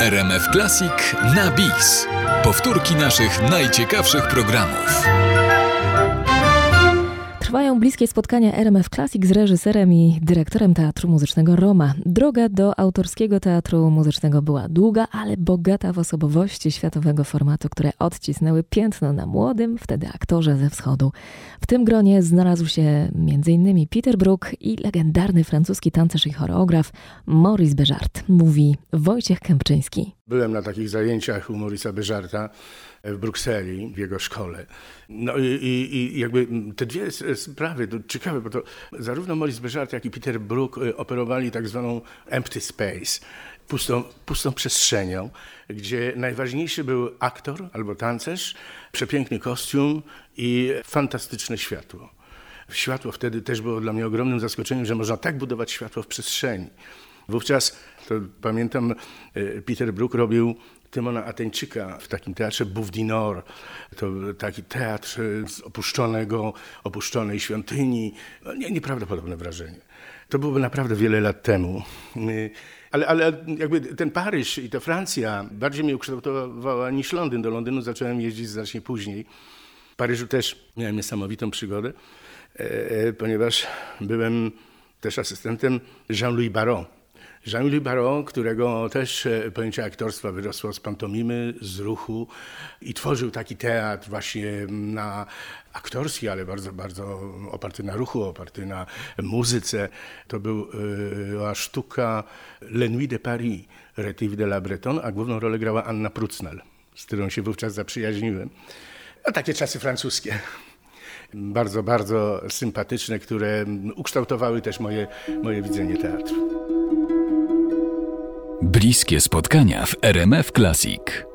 RMF Classic na bis. Powtórki naszych najciekawszych programów. Bliskie spotkania RMF Classic z reżyserem i dyrektorem Teatru Muzycznego Roma. Droga do autorskiego teatru muzycznego była długa, ale bogata w osobowości światowego formatu, które odcisnęły piętno na młodym, wtedy aktorze ze wschodu. W tym gronie znalazł się m.in. Peter Brook i legendarny francuski tancerz i choreograf Maurice Béjart, mówi Wojciech Kępczyński. Byłem na takich zajęciach u Maurice'a Béjarta w Brukseli, w jego szkole. No i, i, i jakby te dwie sprawy, to ciekawe, bo to zarówno Maurice Béjart, jak i Peter Brook y, operowali tak zwaną empty space, pustą, pustą przestrzenią, gdzie najważniejszy był aktor albo tancerz, przepiękny kostium i fantastyczne światło. Światło wtedy też było dla mnie ogromnym zaskoczeniem, że można tak budować światło w przestrzeni. Wówczas, to pamiętam, y, Peter Brook robił Tymona Ateńczyka w takim teatrze Nord. To taki teatr z opuszczonego, opuszczonej świątyni. No, nie, nieprawdopodobne wrażenie. To byłoby naprawdę wiele lat temu. Ale, ale jakby ten Paryż i ta Francja bardziej mnie ukształtowała niż Londyn. Do Londynu zacząłem jeździć znacznie później. W Paryżu też miałem niesamowitą przygodę, e, e, ponieważ byłem też asystentem Jean-Louis Baron Jean-Louis Barrault, którego też e, pojęcie aktorstwa wyrosło z pantomimy, z ruchu i tworzył taki teatr właśnie na aktorski, ale bardzo, bardzo oparty na ruchu, oparty na muzyce. To była sztuka Le Nuit de Paris, Retif de la Breton, a główną rolę grała Anna Prucnal, z którą się wówczas zaprzyjaźniłem. A takie czasy francuskie bardzo, bardzo sympatyczne, które ukształtowały też moje, moje widzenie teatru. Bliskie spotkania w RMF Classic.